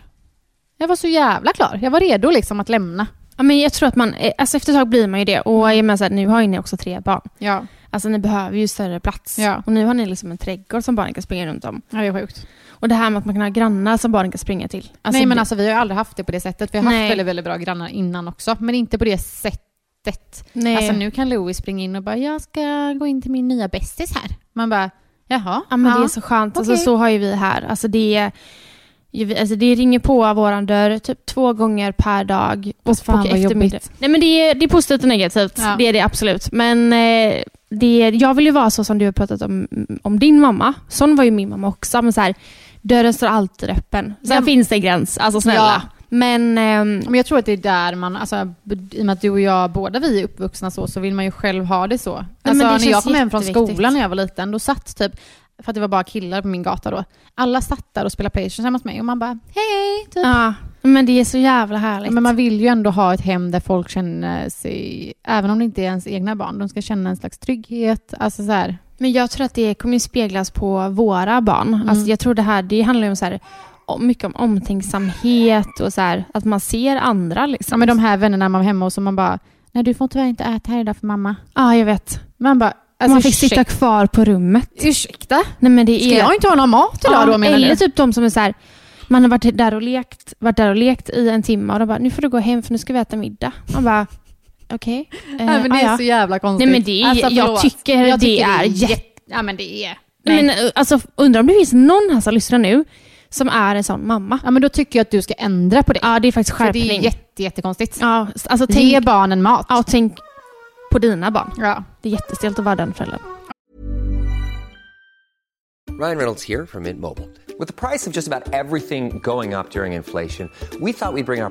[SPEAKER 1] Jag var så jävla klar. Jag var redo liksom att lämna.
[SPEAKER 2] Ja, men jag tror att man... eh, Alltså efter ett tag blir man ju det. Och jag menar så här, nu har ju ni också tre barn.
[SPEAKER 1] Ja.
[SPEAKER 2] Alltså ni behöver ju större plats.
[SPEAKER 1] Ja.
[SPEAKER 2] Och nu har ni liksom en trädgård som barnen kan springa runt om.
[SPEAKER 1] Ja, det är sjukt.
[SPEAKER 2] Och det här med att man kan ha grannar som barnen kan springa till. Alltså,
[SPEAKER 1] Nej men alltså vi har ju aldrig haft det på det sättet. Vi har haft
[SPEAKER 2] Nej.
[SPEAKER 1] väldigt, väldigt bra grannar innan också. Men inte på det sättet.
[SPEAKER 2] Nej.
[SPEAKER 1] Alltså nu kan Louis springa in och bara, jag ska gå in till min nya bästis här. Man bara, jaha.
[SPEAKER 2] Ja men det är så skönt. Alltså,
[SPEAKER 1] Okej.
[SPEAKER 2] så har ju vi här. Alltså, det, är- alltså, det ringer på våran dörr typ två gånger per dag. Alltså,
[SPEAKER 1] fan, vad
[SPEAKER 2] eftermiddag.
[SPEAKER 1] jobbigt.
[SPEAKER 2] Nej men det är, det är positivt och negativt.
[SPEAKER 1] Ja.
[SPEAKER 2] Det är det absolut. Men eh, det, är- jag vill ju vara så som du har pratat om, om din mamma. Sån var ju min mamma också. Men så här, dörren står alltid öppen. Sen
[SPEAKER 1] Ja.
[SPEAKER 2] finns det en gräns. Alltså snälla.
[SPEAKER 1] Ja.
[SPEAKER 2] Men ehm,
[SPEAKER 1] Men jag tror att det är där man, alltså, i och med att du och jag, båda vi är uppvuxna så, så vill man ju själv ha det så. Alltså,
[SPEAKER 2] men det
[SPEAKER 1] när jag kom hem från skolan när jag var liten, då satt typ, för att det var bara killar på min gata då, alla satt där och spelade Playstation hemma hos mig och man bara, hej typ.
[SPEAKER 2] ja, men det är så jävla härligt.
[SPEAKER 1] Men man vill ju ändå ha ett hem där folk känner sig, även om det inte är ens egna barn, de ska känna en slags trygghet. Alltså så här.
[SPEAKER 2] Men jag tror att det kommer speglas på våra barn.
[SPEAKER 1] Mm.
[SPEAKER 2] Alltså jag tror det här, det handlar ju om så här, mycket om omtänksamhet och så här, att man ser andra liksom.
[SPEAKER 1] Ja, men de här vännerna man var hemma hos och man bara, nej du får tyvärr inte äta här idag för mamma.
[SPEAKER 2] Ja, jag vet.
[SPEAKER 1] Man bara, alltså,
[SPEAKER 2] man fick sitta kvar på rummet.
[SPEAKER 1] ursäkta?
[SPEAKER 2] Nej, men det
[SPEAKER 1] Ska
[SPEAKER 2] är...
[SPEAKER 1] jag inte ha någon mat idag
[SPEAKER 2] ja,
[SPEAKER 1] då menar
[SPEAKER 2] Eller
[SPEAKER 1] du?
[SPEAKER 2] typ de som är så här, man har varit där och lekt, varit där och lekt i en timme och de bara, nu får du gå hem för nu ska vi äta middag. Man bara, okej. Eh,
[SPEAKER 1] Nej, men det är
[SPEAKER 2] ja.
[SPEAKER 1] så jävla konstigt.
[SPEAKER 2] Nej, men det är- jag
[SPEAKER 1] förlåt.
[SPEAKER 2] tycker det är
[SPEAKER 1] jätte... Ja men det är...
[SPEAKER 2] Nej. Men, eh, alltså, undrar om det finns någon här som lyssnar nu som är en sån mamma.
[SPEAKER 1] Ja men då tycker jag att du ska ändra på det.
[SPEAKER 2] Ja, det är faktiskt
[SPEAKER 1] För det
[SPEAKER 2] skärpning.
[SPEAKER 1] är jätte, jättekonstigt.
[SPEAKER 2] Ja, alltså
[SPEAKER 1] Ge
[SPEAKER 2] tänk,
[SPEAKER 1] barnen mat.
[SPEAKER 2] ja, tänk på dina barn.
[SPEAKER 1] Ja.
[SPEAKER 2] Det är jättestelt att vara den föräldern.
[SPEAKER 4] Ryan Reynolds here from Mint Mobile. With the price of just about everything going up during inflation, we thought we'd bring our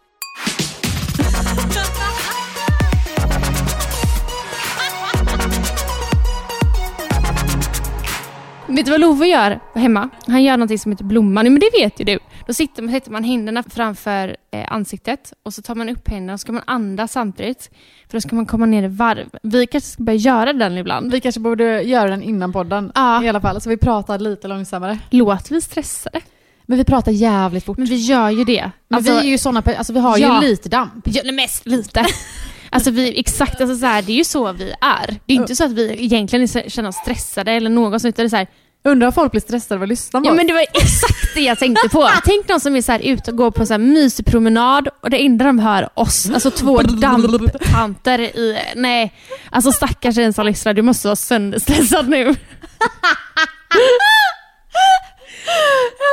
[SPEAKER 2] Vet du vad Love gör hemma? Han gör någonting som heter blomman. Men det vet ju du. Då sitter man, sätter man händerna framför eh, ansiktet och så tar man upp händerna och så ska man andas samtidigt. För då ska man komma ner i varv. Vi kanske ska börja göra den ibland.
[SPEAKER 1] Vi kanske borde göra den innan podden
[SPEAKER 2] Ja.
[SPEAKER 1] i alla fall, så vi pratar lite långsammare.
[SPEAKER 2] Låter vi stressade?
[SPEAKER 1] Men vi pratar jävligt fort.
[SPEAKER 2] Men vi gör ju det.
[SPEAKER 1] Men
[SPEAKER 2] Alltså-
[SPEAKER 1] vi är ju såna, pe- alltså vi har
[SPEAKER 2] Ja.
[SPEAKER 1] ju lite damp.
[SPEAKER 2] Ja, mest lite. Alltså vi, exakt, alltså så här, det är ju så vi är. Det är inte så att vi egentligen är- känner oss stressade eller något sånt, utan det är så här,
[SPEAKER 1] Undrar om folk blir stressade av att lyssna på
[SPEAKER 2] Ja men det var exakt det jag tänkte på. Tänk någon som är så här ute och går på en så här mysig promenad och det enda de hör oss, alltså två damptanter i... Nej, alltså stackars en som lyssnar, du måste vara sönderstressad nu.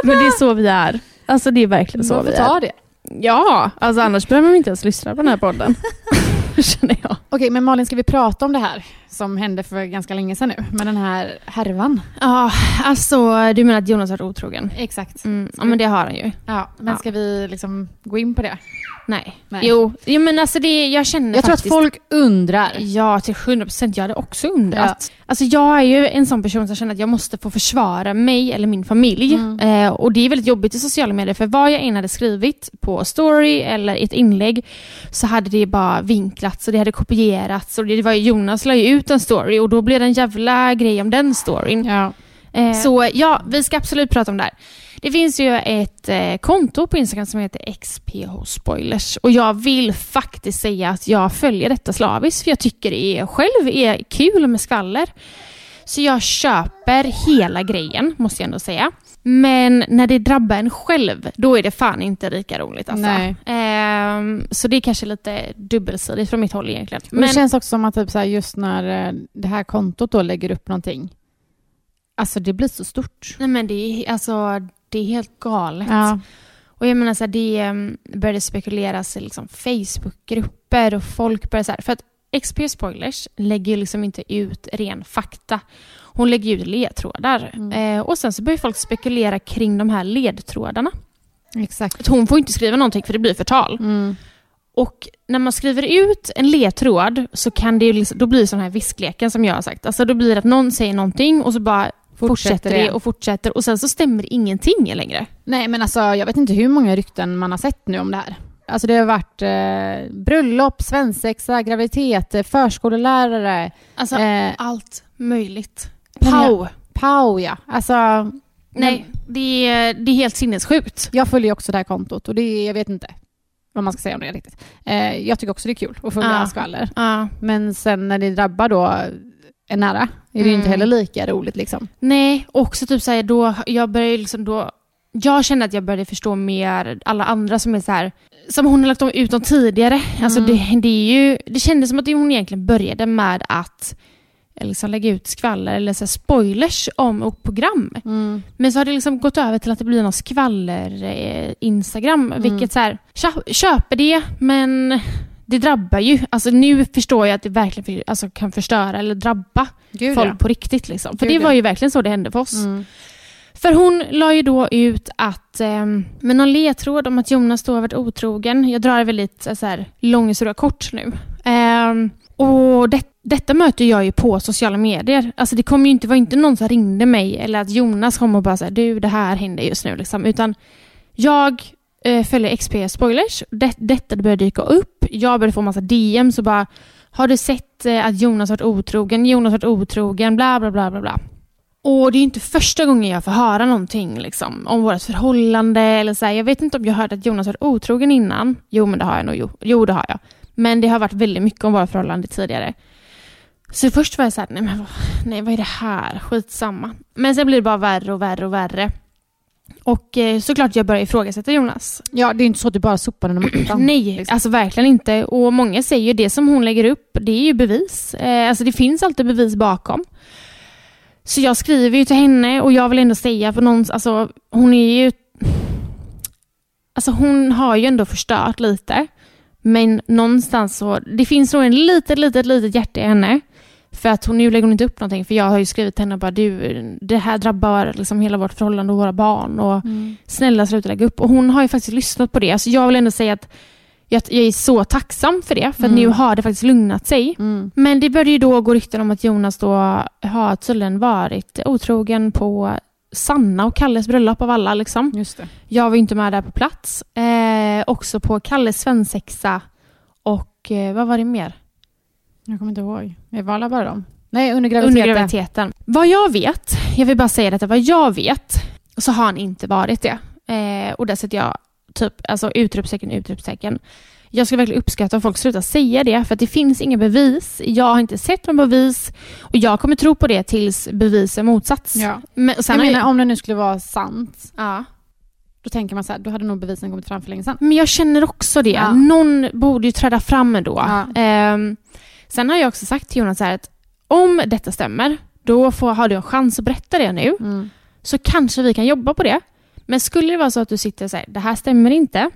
[SPEAKER 2] Men det är så vi är. Alltså det är verkligen så
[SPEAKER 1] Man
[SPEAKER 2] vi
[SPEAKER 1] får ta
[SPEAKER 2] är.
[SPEAKER 1] det.
[SPEAKER 2] Ja, alltså annars behöver man inte ens lyssna på den här podden. Känner jag.
[SPEAKER 1] Okej, men Malin, ska vi prata om det här som hände för ganska länge sedan nu? Med den här härvan.
[SPEAKER 2] Ja, alltså du menar att Jonas har varit otrogen?
[SPEAKER 1] Exakt.
[SPEAKER 2] Mm, ja men det har han ju.
[SPEAKER 1] Ja, men
[SPEAKER 2] Ja.
[SPEAKER 1] ska vi liksom gå in på det?
[SPEAKER 2] Nej.
[SPEAKER 1] Nej.
[SPEAKER 2] Jo, jo men alltså det, jag känner
[SPEAKER 1] Jag tror att
[SPEAKER 2] faktiskt...
[SPEAKER 1] folk undrar.
[SPEAKER 2] Ja, till 100 procent. Jag hade också undrat. Alltså jag är ju en sån person som känner att jag måste få försvara mig eller min familj. Eh, och det är väldigt jobbigt i sociala medier för vad jag än hade skrivit på story eller ett inlägg så hade det bara vinklats och det hade kopierats och det var ju Jonas la ju ut en story och då blev det en jävla grej om den storyn.
[SPEAKER 1] Ja.
[SPEAKER 2] Eh, så ja, vi ska absolut prata om det här. Det finns ju ett eh, konto på Instagram som heter XPH Spoilers och jag vill faktiskt säga att jag följer detta slaviskt för jag tycker det är, själv är kul med skvaller. Så jag köper hela grejen, måste jag ändå säga. Men när det drabbar en själv, då är det fan inte lika roligt alltså.
[SPEAKER 1] Nej.
[SPEAKER 2] Ehm, så det är kanske lite dubbelsidigt från mitt håll egentligen.
[SPEAKER 1] Men det känns också som att typ så här, just när eh, det här kontot då lägger upp någonting, alltså det blir så stort.
[SPEAKER 2] Nej men det är, alltså, det är helt galet.
[SPEAKER 1] Ja.
[SPEAKER 2] Och jag menar så här, det um, började spekuleras i liksom Facebookgrupper och folk började så här, för att XP Spoilers lägger ju liksom inte ut ren fakta. Hon lägger ut ledtrådar. Eh, och sen så börjar folk spekulera kring de här ledtrådarna.
[SPEAKER 1] Exakt.
[SPEAKER 2] Att hon får inte skriva någonting för det blir förtal.
[SPEAKER 1] Mm.
[SPEAKER 2] Och när man skriver ut en ledtråd så kan det ju liksom, då blir det sån här viskleken som jag har sagt. Alltså då blir det att någon säger någonting och så bara fortsätter, det
[SPEAKER 1] det.
[SPEAKER 2] och fortsätter och sen så stämmer ingenting längre.
[SPEAKER 1] Nej men alltså jag vet inte hur många rykten man har sett nu om det här. Alltså det har varit eh, bröllop, svensexa, graviditet, eh, förskolelärare,
[SPEAKER 2] Alltså
[SPEAKER 1] eh,
[SPEAKER 2] allt möjligt. Pau!
[SPEAKER 1] Pau ja. Alltså,
[SPEAKER 2] Nej, det är, det är helt sinnessjukt.
[SPEAKER 1] jag följer också det här kontot och det är, jag vet inte vad man ska säga om det riktigt. Eh, jag tycker också det är kul att följa
[SPEAKER 2] Ja.
[SPEAKER 1] skvaller.
[SPEAKER 2] Ja.
[SPEAKER 1] Men sen när det drabbar då en nära är det
[SPEAKER 2] Mm.
[SPEAKER 1] inte heller lika roligt liksom.
[SPEAKER 2] Nej, också typ såhär då, jag började liksom då, jag kände att jag började förstå mer alla andra som är så här som hon har lagt ut dem tidigare. Alltså det, det är ju, det kändes som att hon egentligen började med att eh, liksom lägga ut skvaller eller så spoilers om ett program. Men så har det liksom gått över till att det blir någon skvaller-instagram, vilket så här, kö- köper det, men det drabbar ju. Alltså nu förstår jag att det verkligen för, alltså, kan förstöra eller drabba
[SPEAKER 1] Gud,
[SPEAKER 2] folk
[SPEAKER 1] ja.
[SPEAKER 2] på riktigt. Liksom. För
[SPEAKER 1] Gud,
[SPEAKER 2] det var
[SPEAKER 1] ja.
[SPEAKER 2] ju verkligen så det hände för oss. För hon la ju då ut att, eh, med någon ledtråd om att Jonas då har varit otrogen. Jag drar det väldigt eh, så här, lång historia kort nu. Eh, och det, detta möter jag ju på sociala medier. Alltså det kom ju inte, var inte någon som ringde mig eller att Jonas kom och bara såhär, du det här händer just nu liksom. Utan jag eh, följer XP Spoilers. Det, detta började dyka upp. Jag började få massa DM så bara, har du sett eh, att Jonas har varit otrogen? Jonas har varit otrogen, bla bla bla bla bla. Och det är inte första gången jag får höra någonting liksom, om vårt förhållande. Eller så här. Jag vet inte om jag hört att Jonas varit otrogen innan. Jo, men det har jag nog. Jo, jo det har jag. Men det har varit väldigt mycket om vårt förhållande tidigare. Så först var jag så här, nej men vad, nej, vad är det här? Skitsamma. Men sen blir det bara värre och värre och värre. Och eh, såklart jag börjar ifrågasätta Jonas.
[SPEAKER 1] Ja, det är inte så att du bara sopar den mattan.
[SPEAKER 2] Nej,
[SPEAKER 1] liksom.
[SPEAKER 2] alltså verkligen inte. Och många säger ju det som hon lägger upp, det är ju bevis. Eh, alltså det finns alltid bevis bakom. Så jag skriver ju till henne och jag vill ändå säga för någon, alltså hon är ju... Alltså hon har ju ändå förstört lite. Men någonstans så, det finns nog en litet, litet, litet hjärta i henne. För att hon, nu lägger hon inte upp någonting, för jag har ju skrivit till henne och bara du, det här drabbar liksom hela vårt förhållande och våra barn och snälla sluta lägga upp. Och hon har ju faktiskt lyssnat på det. Alltså jag vill ändå säga att jag, jag är så tacksam för det, för att nu har det faktiskt lugnat sig.
[SPEAKER 1] Mm.
[SPEAKER 2] Men det började ju då gå rykten om att Jonas då har tydligen varit otrogen på Sanna och Kalles bröllop av alla. Liksom.
[SPEAKER 1] Just det.
[SPEAKER 2] Jag var inte med där på plats. Eh, också på Kalles svensexa och eh, vad var det mer?
[SPEAKER 1] Jag kommer inte ihåg. Jag var alla bara dem? Nej, under
[SPEAKER 2] Under
[SPEAKER 1] graviditeten.
[SPEAKER 2] graviditeten. Vad jag vet, jag vill bara säga detta, vad jag vet så har han inte varit det. Eh, och där sätter jag typ, alltså utropstecken, utropstecken. Jag skulle verkligen uppskatta om folk slutar säga det, för att det finns inga bevis. Jag har inte sett några bevis och jag kommer tro på det tills bevis är motsats.
[SPEAKER 1] Ja.
[SPEAKER 2] Men, sen
[SPEAKER 1] Jag menar, om det nu skulle vara sant,
[SPEAKER 2] ja.
[SPEAKER 1] då tänker man så här, då hade nog bevisen kommit fram för länge sedan.
[SPEAKER 2] Men jag känner också det.
[SPEAKER 1] Ja.
[SPEAKER 2] Någon borde ju träda fram ändå.
[SPEAKER 1] Ja.
[SPEAKER 2] Ehm, sen har jag också sagt till Jonas här att om detta stämmer, då får, har du en chans att berätta det nu.
[SPEAKER 1] Mm.
[SPEAKER 2] Så kanske vi kan jobba på det. Men skulle det vara så att du sitter och säger det här stämmer inte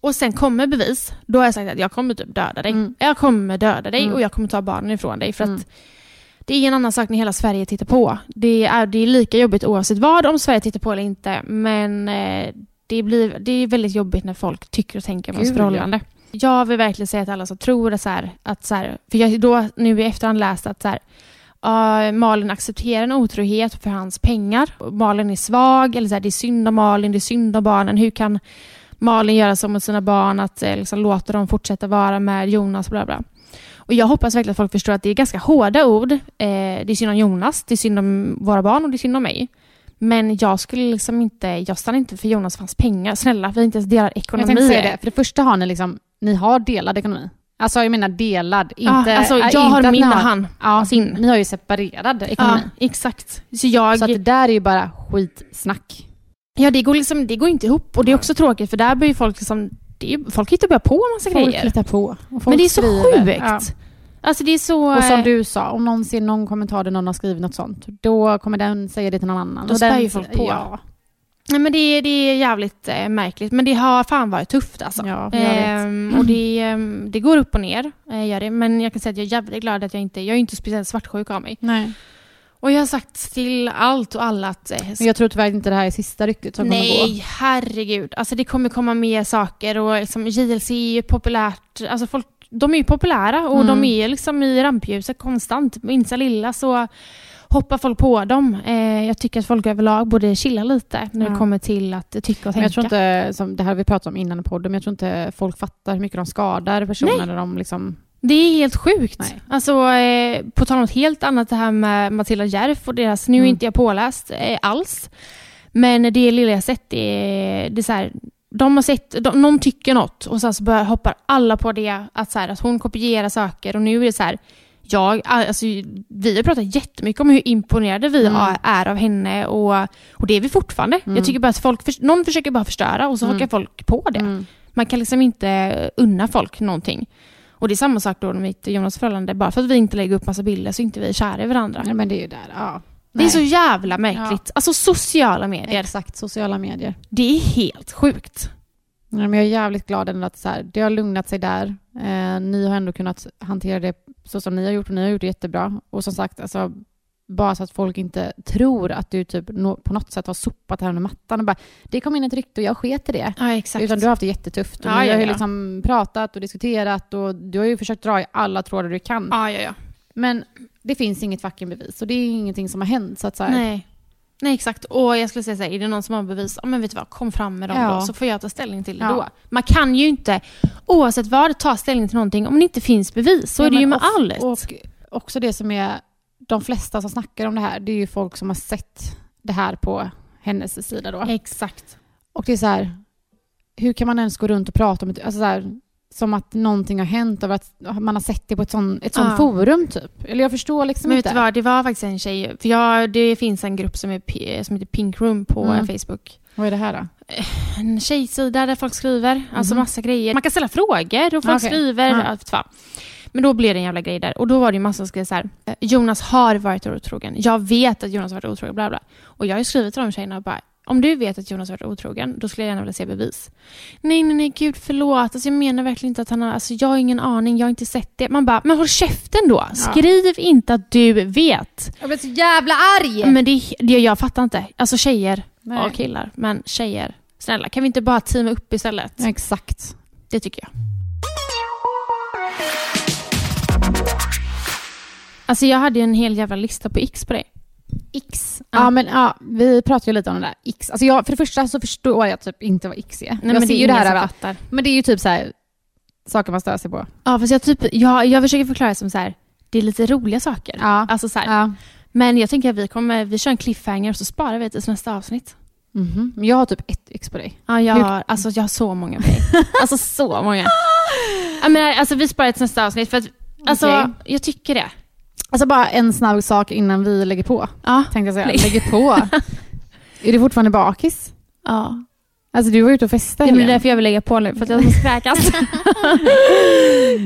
[SPEAKER 2] och sen kommer bevis, då har jag sagt att jag kommer typ döda dig.
[SPEAKER 1] Mm.
[SPEAKER 2] Jag kommer döda dig
[SPEAKER 1] Mm.
[SPEAKER 2] och jag kommer ta barnen ifrån dig. För att
[SPEAKER 1] Mm.
[SPEAKER 2] det är en annan sak när hela Sverige tittar på. Det är, det är lika jobbigt oavsett vad, om Sverige tittar på eller inte. Men eh, det, blir, det är väldigt jobbigt när folk tycker och tänker om ens förhållande. Jag vill verkligen säga till alla som tror att så här, att så här, för jag då nu i efterhand läst att så här, Malin accepterar en otrohet för hans pengar. Malin är svag, eller så här, det är synd om Malin, det är synd om barnen. Hur kan Malin göra så mot sina barn, att eh, liksom, låta dem fortsätta vara med Jonas, bla bla. Och jag hoppas verkligen att folk förstår att det är ganska hårda ord. Eh, det är synd om Jonas, det är synd om våra barn och det är synd om mig. Men jag skulle liksom inte, jag stannar inte för Jonas för hans pengar. Snälla, vi inte ens delar
[SPEAKER 1] Jag
[SPEAKER 2] ekonomi.
[SPEAKER 1] tänkte säga det, för det första har ni liksom, ni har delad ekonomi. Alltså jag menar delad, inte...
[SPEAKER 2] ja, alltså,
[SPEAKER 1] äh,
[SPEAKER 2] jag
[SPEAKER 1] inte
[SPEAKER 2] har
[SPEAKER 1] att ni
[SPEAKER 2] min och han
[SPEAKER 1] Ja,
[SPEAKER 2] har sin.
[SPEAKER 1] ni har ju separerad
[SPEAKER 2] Ja,
[SPEAKER 1] ekonomi.
[SPEAKER 2] exakt. Så jag...
[SPEAKER 1] Så att det där är ju bara skitsnack.
[SPEAKER 2] Ja, det går, liksom, det går inte ihop. Och det är också tråkigt för där börjar folk liksom... Det är, folk hittar bara på en massa
[SPEAKER 1] Folk
[SPEAKER 2] grejer.
[SPEAKER 1] hittar på. Folk
[SPEAKER 2] Men det är så
[SPEAKER 1] skriver.
[SPEAKER 2] sjukt.
[SPEAKER 1] Ja.
[SPEAKER 2] Alltså det är så...
[SPEAKER 1] Och som du sa, om någon ser någon kommentar där någon har skrivit något sånt, då kommer den säga det till någon annan.
[SPEAKER 2] Då spär ju folk på.
[SPEAKER 1] Ja,
[SPEAKER 2] Nej, men det, är- det är jävligt eh, märkligt. Men det har fan varit tufft alltså.
[SPEAKER 1] ja.
[SPEAKER 2] Ehm, och det, ehm, det går upp och ner, eh, gör det. Men jag kan säga att jag är jävligt glad att jag inte... Jag är inte speciellt svartsjuk av mig.
[SPEAKER 1] Nej.
[SPEAKER 2] Och jag har sagt till allt och alla att... eh,
[SPEAKER 1] Men jag tror tyvärr inte det här är sista ryktet som kommer
[SPEAKER 2] Nej,
[SPEAKER 1] gå.
[SPEAKER 2] herregud. Alltså det kommer komma mer saker och liksom JLC är ju populärt. Alltså folk, de är ju populära och
[SPEAKER 1] Mm.
[SPEAKER 2] de är liksom i rampljuset konstant. Minsta lilla så hoppar folk på dem. Eh, jag tycker att folk överlag borde chilla lite när det
[SPEAKER 1] Ja.
[SPEAKER 2] kommer till att tycka och
[SPEAKER 1] Men
[SPEAKER 2] tänka.
[SPEAKER 1] jag tror inte, som det här har vi pratat om innan i podden, men jag tror inte folk fattar hur mycket de skadar personer
[SPEAKER 2] Nej.
[SPEAKER 1] när de liksom...
[SPEAKER 2] Det är helt sjukt.
[SPEAKER 1] Nej.
[SPEAKER 2] Alltså, eh, på tal om något helt annat, det här med Matilda Järf och deras, nu är
[SPEAKER 1] Mm.
[SPEAKER 2] inte jag påläst eh, alls, men det lilla jag sett, det är, det är så här, de har sett, de, någon tycker något och sen så börjar, hoppar alla på det, att, så här, att hon kopierar saker och nu är det så här, jag, alltså, vi har pratat jättemycket om hur imponerade vi
[SPEAKER 1] Mm.
[SPEAKER 2] är- av henne och, och det är vi fortfarande.
[SPEAKER 1] Mm.
[SPEAKER 2] Jag tycker bara att folk, någon försöker bara förstöra och så
[SPEAKER 1] Mm.
[SPEAKER 2] hakar folk på det.
[SPEAKER 1] Mm.
[SPEAKER 2] Man kan liksom inte unna folk någonting. Och det är samma sak då med mitt Jonas förhållande. Bara för att vi inte lägger upp massa bilder så är inte vi kära i varandra.
[SPEAKER 1] Nej, men det är ju där, ja.
[SPEAKER 2] Det är så jävla märkligt. Alltså sociala medier.
[SPEAKER 1] Exakt, sociala medier.
[SPEAKER 2] Det är helt sjukt.
[SPEAKER 1] Nej, men jag är jävligt glad ändå att så här, det har lugnat sig där. Eh, ni har ändå kunnat hantera det så som ni har gjort och ni har gjort det jättebra. Och som sagt, alltså, bara så att folk inte tror att du typ nå- på något sätt har sopat det här under mattan och bara det kom in ett rykte och jag sket i det.
[SPEAKER 2] Ja, exakt.
[SPEAKER 1] Utan du har haft det jättetufft. Och
[SPEAKER 2] Ja,
[SPEAKER 1] ni
[SPEAKER 2] ja,
[SPEAKER 1] har ju
[SPEAKER 2] ja.
[SPEAKER 1] liksom pratat och diskuterat och du har ju försökt dra i alla trådar du kan.
[SPEAKER 2] Ja, ja, ja.
[SPEAKER 1] Men det finns inget fucking bevis och det är ingenting som har hänt. Så att så här,
[SPEAKER 2] Nej. Nej, exakt. Och jag skulle säga så här, är det någon som har bevis, ja men vet du vad, kom fram med dem
[SPEAKER 1] Ja.
[SPEAKER 2] då, så får jag ta ställning till det
[SPEAKER 1] Ja.
[SPEAKER 2] då. Man kan ju inte, oavsett vad, ta ställning till någonting om det inte finns bevis. Så
[SPEAKER 1] Ja,
[SPEAKER 2] är det ju med
[SPEAKER 1] of-
[SPEAKER 2] allt.
[SPEAKER 1] Och också det som är, de flesta som snackar om det här, det är ju folk som har sett det här på hennes sida då.
[SPEAKER 2] Exakt.
[SPEAKER 1] Och det är så här, hur kan man ens gå runt och prata om det? Alltså så här, som att någonting har hänt av att man har sett det på ett sånt ett sånt
[SPEAKER 2] Ja.
[SPEAKER 1] forum typ. Eller jag förstår liksom
[SPEAKER 2] Men vet
[SPEAKER 1] inte.
[SPEAKER 2] du vad, det var faktiskt en tjej, för jag, det finns en grupp som, är, som heter Pink Room på
[SPEAKER 1] Mm.
[SPEAKER 2] eh, Facebook.
[SPEAKER 1] Vad är det här då?
[SPEAKER 2] En tjejsida där folk skriver, alltså
[SPEAKER 1] Mhm.
[SPEAKER 2] massa grejer. Man kan ställa frågor och folk skriver.
[SPEAKER 1] Ja.
[SPEAKER 2] Ja. Vet fan. Men då blev det en jävla grej där. Och då var det ju massa som skrev så här, eh, Jonas har varit otrogen. Jag vet att Jonas har varit otrogen, bla bla. Och jag har ju skrivit till de tjejerna och bara, om du vet att Jonas har varit otrogen, då skulle jag gärna vilja se bevis. Nej, nej, nej, gud förlåt. Alltså, jag menar verkligen inte att han har, alltså jag har ingen aning, jag har inte sett det. Man bara, men håll käften då. Skriv inte att du vet.
[SPEAKER 1] Jag blir så jävla arg!
[SPEAKER 2] Men det, det jag fattar inte. Alltså tjejer
[SPEAKER 1] Nej.
[SPEAKER 2] och killar, men tjejer. Snälla, kan vi inte bara teama upp istället?
[SPEAKER 1] Ja, Exakt.
[SPEAKER 2] Det tycker jag. Alltså jag hade en hel jävla lista på X på dig.
[SPEAKER 1] X. Ja. men ja, vi pratade ju lite om det där X. Alltså jag, för det första så förstår jag typ inte vad X är.
[SPEAKER 2] Nej,
[SPEAKER 1] jag
[SPEAKER 2] men
[SPEAKER 1] ser
[SPEAKER 2] det är
[SPEAKER 1] ju det här
[SPEAKER 2] fattar.
[SPEAKER 1] Men det är ju typ så här saker man stör sig på.
[SPEAKER 2] Ja, fast jag, typ, jag, jag försöker förklara det som så här, det är lite roliga saker.
[SPEAKER 1] Ja.
[SPEAKER 2] Alltså så här.
[SPEAKER 1] Ja.
[SPEAKER 2] Men jag tänker att vi kommer, vi kör en cliffhanger och så sparar vi det till nästa avsnitt.
[SPEAKER 1] Mhm. Men jag har typ ett X på dig.
[SPEAKER 2] Ja, jag har, alltså, jag har så många på dig. Alltså så många. Jag menar, alltså, vi sparar det till nästa avsnitt för att, alltså,
[SPEAKER 1] Okej.
[SPEAKER 2] jag tycker det.
[SPEAKER 1] Alltså bara en snabb sak innan vi lägger på.
[SPEAKER 2] Ja.
[SPEAKER 1] Tänkte jag säga.
[SPEAKER 2] Lägg-
[SPEAKER 1] Lägger på. är du fortfarande bakis?
[SPEAKER 2] ja.
[SPEAKER 1] Alltså du var ute och festade
[SPEAKER 2] Det är därför jag vill lägga på nu, för att jag måste kräkas.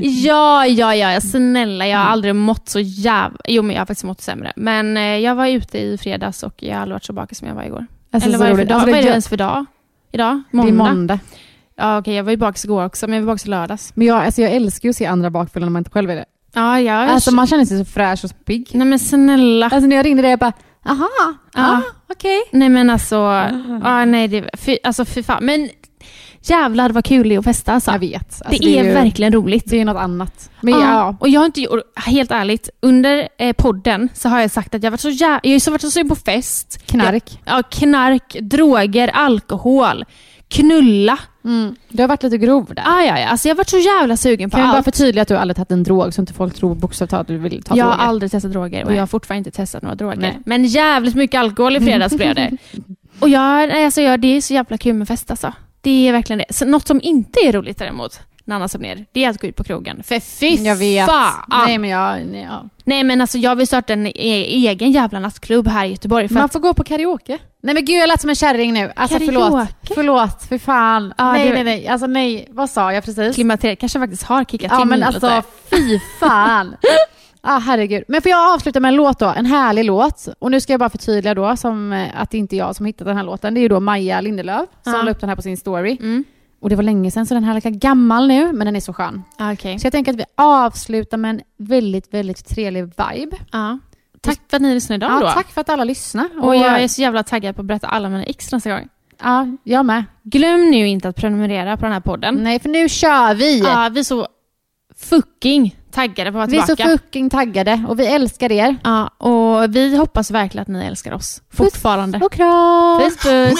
[SPEAKER 2] ja, ja, ja, snälla. Jag har aldrig mått så jävla... Jo, men jag har faktiskt mått sämre. Men eh, jag var ute i fredags och jag har aldrig varit så bakis som jag var igår.
[SPEAKER 1] Alltså,
[SPEAKER 2] Eller vad är det för dag?
[SPEAKER 1] Alltså,
[SPEAKER 2] vad är det ens för dag? Idag?
[SPEAKER 1] Det
[SPEAKER 2] Måndag?
[SPEAKER 1] är måndag.
[SPEAKER 2] Ja, okej. jag var ju bakis igår också, men jag var bakis i lördags.
[SPEAKER 1] Men jag, alltså jag älskar ju att se andra bakfulla när man inte själv är det.
[SPEAKER 2] Ja, jag...
[SPEAKER 1] Alltså man känner sig så fräsch och pigg.
[SPEAKER 2] Nej, men snälla.
[SPEAKER 1] Alltså när jag ringde dig jag bara, aha, ja, okej.
[SPEAKER 2] Nej, men alltså... Ja, nej, det... Fy, alltså, fy fan. Men jävlar vad kul det är att festa, alltså.
[SPEAKER 1] Jag vet. Alltså,
[SPEAKER 2] det, är,
[SPEAKER 1] ju-
[SPEAKER 2] verkligen roligt.
[SPEAKER 1] Det är något annat. Men
[SPEAKER 2] Ja,
[SPEAKER 1] ja,
[SPEAKER 2] Och jag har inte gjort, helt ärligt, under eh, podden så har jag sagt att jag har varit så jävla, jag har så varit så sugen på fest.
[SPEAKER 1] knark.
[SPEAKER 2] Ja, knark, droger, alkohol, knulla.
[SPEAKER 1] Mm. Du har varit lite grov där.
[SPEAKER 2] Ah, ja, ja. Alltså, jag har varit så jävla sugen på
[SPEAKER 1] kan vi bara
[SPEAKER 2] allt.
[SPEAKER 1] förtydliga att du aldrig tagit en drog så inte folk tror bokstavligt att du vill ta
[SPEAKER 2] jag har
[SPEAKER 1] droger.
[SPEAKER 2] aldrig testat droger och
[SPEAKER 1] Nej.
[SPEAKER 2] jag har fortfarande inte testat några droger.
[SPEAKER 1] Nej.
[SPEAKER 2] Men jävligt mycket alkohol i fredags blev det. Och jag, nej, alltså, jag, det är så jävla kul med fest alltså. Det är verkligen det. Så något som inte är roligt däremot, när Anna som ner, det är att gå ut på krogen. För fy
[SPEAKER 1] Jag vet.
[SPEAKER 2] fan!
[SPEAKER 1] Nej men jag, nej, ja.
[SPEAKER 2] Nej men alltså jag vill starta en e- egen jävla nattklubb här i Göteborg.
[SPEAKER 1] Man
[SPEAKER 2] att,
[SPEAKER 1] får gå på karaoke. Nej men gud jag lät som en kärring nu. Alltså förlåt.
[SPEAKER 2] Karaoke?
[SPEAKER 1] Förlåt, för fan.
[SPEAKER 2] Ja,
[SPEAKER 1] nej
[SPEAKER 2] det-
[SPEAKER 1] nej nej, alltså nej. Vad sa jag precis?
[SPEAKER 2] klimakteriet kanske faktiskt har kickat
[SPEAKER 1] Ja
[SPEAKER 2] in
[SPEAKER 1] men
[SPEAKER 2] lite.
[SPEAKER 1] alltså fy fan. Ah, herregud. Men får jag avsluta med en låt då? En härlig låt. Och nu ska jag bara förtydliga då som, eh, att det inte är jag som hittat den här låten. Det är ju då Maja Lindelöf som
[SPEAKER 2] Ja.
[SPEAKER 1] la upp den här på sin story.
[SPEAKER 2] Mm.
[SPEAKER 1] Och det var länge sedan så den här är lika gammal nu men den är så skön.
[SPEAKER 2] Ah, Okej.
[SPEAKER 1] Så jag tänker att vi avslutar med en väldigt, väldigt trevlig vibe.
[SPEAKER 2] Ja. Tack för att ni lyssnade idag
[SPEAKER 1] Ja,
[SPEAKER 2] då.
[SPEAKER 1] tack för att alla lyssnar.
[SPEAKER 2] Och jag är så jävla taggad på att berätta alla mina ex nästa gång.
[SPEAKER 1] Ja, jag med.
[SPEAKER 2] Glöm nu inte att prenumerera på den här podden.
[SPEAKER 1] Nej, för nu kör vi!
[SPEAKER 2] Ja, vi är så fucking taggade på att
[SPEAKER 1] vi
[SPEAKER 2] vara
[SPEAKER 1] är så
[SPEAKER 2] tillbaka.
[SPEAKER 1] fucking taggade och vi älskar er.
[SPEAKER 2] Ja, och vi hoppas verkligen att ni älskar oss. Fortfarande.
[SPEAKER 1] Och kram!
[SPEAKER 2] Puss puss!